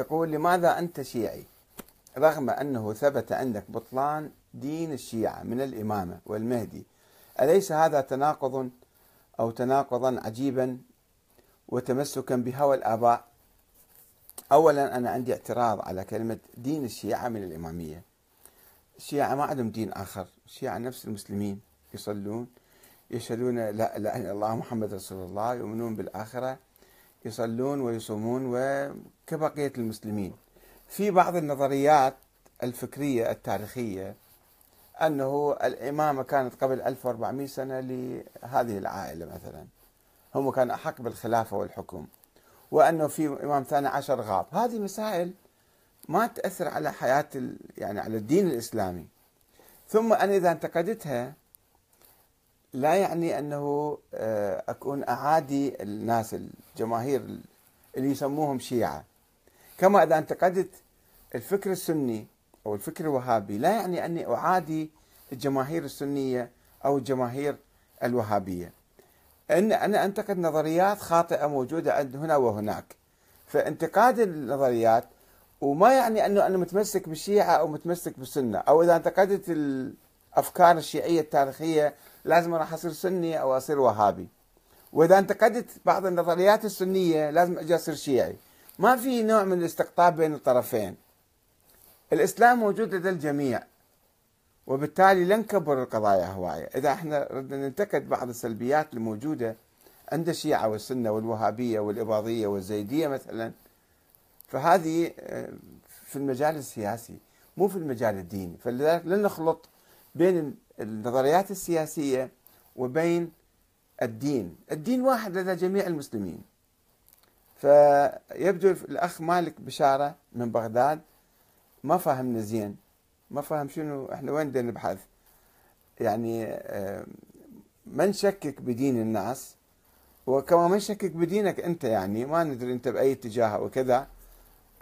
يقول لماذا أنت شيعي؟ رغم أنه ثبت عندك بطلان دين الشيعة من الإمامة والمهدي أليس هذا تناقض أو تناقضا عجيبا وتمسكا بهوى الآباء؟ أولا أنا عندي اعتراض على كلمة دين الشيعة من الإمامية. الشيعة ما عندهم دين آخر الشيعة نفس المسلمين يصلون يشهدون لا إله إلا الله محمد رسول الله يؤمنون بالآخرة. يصلون ويصومون وكبقية المسلمين. في بعض النظريات الفكرية التاريخية أنه الإمامة كانت قبل 1400 سنة لهذه العائلة مثلا. هم كانوا أحق بالخلافة والحكم. وأنه في إمام ثاني عشر غاب. هذه مسائل ما تأثر على حياة يعني على الدين الإسلامي. ثم أنا إذا انتقدتها لا يعني أنه آه، أكون أعادي الناس الجماهير اللي يسموهم شيعة. كما إذا انتقدت الفكر السني أو الفكر الوهابي لا يعني أني أعادي الجماهير السنية أو الجماهير الوهابية. إن أنا أنتقد نظريات خاطئة موجودة عند هنا وهناك. فانتقاد النظريات وما يعني أنه أنا متمسك بالشيعة أو متمسك بالسنة. أو إذا أنتقدت الافكار الشيعيه التاريخيه لازم راح أصير سني أو أصير وهابي. وإذا انتقدت بعض النظريات السنية لازم أجي أصير شيعي. ما في نوع من الاستقطاب بين الطرفين. الإسلام موجود لدى الجميع وبالتالي لن نكبر القضايا هواية. إذا إحنا ردنا ننتقد بعض السلبيات الموجودة عند الشيعة والسنة والوهابية والإباضية والزيدية مثلا فهذه آه، في المجال السياسي مو في المجال الديني. فلذلك لن نخلط بين النظريات السياسية وبين الدين. الدين واحد لدى جميع المسلمين. فيبدو الأخ مالك بشارة من بغداد ما فهمنا زين. ما فهم شنو إحنا وين بدنا نبحث. يعني آه، ما نشكك بدين الناس. وكما ما نشكك بدينك أنت يعني ما ندري أنت بأي اتجاه وكذا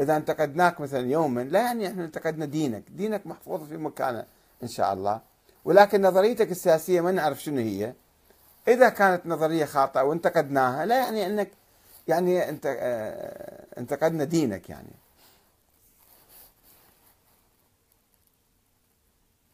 إذا انتقدناك مثلا يوما لا يعني إحنا انتقدنا دينك. دينك محفوظ في مكانه. إن شاء الله. ولكن نظريتك السياسية ما نعرف شنو هي. إذا كانت نظرية خاطئة وانتقدناها لا يعني أنك يعني انت آه، انتقدنا دينك يعني.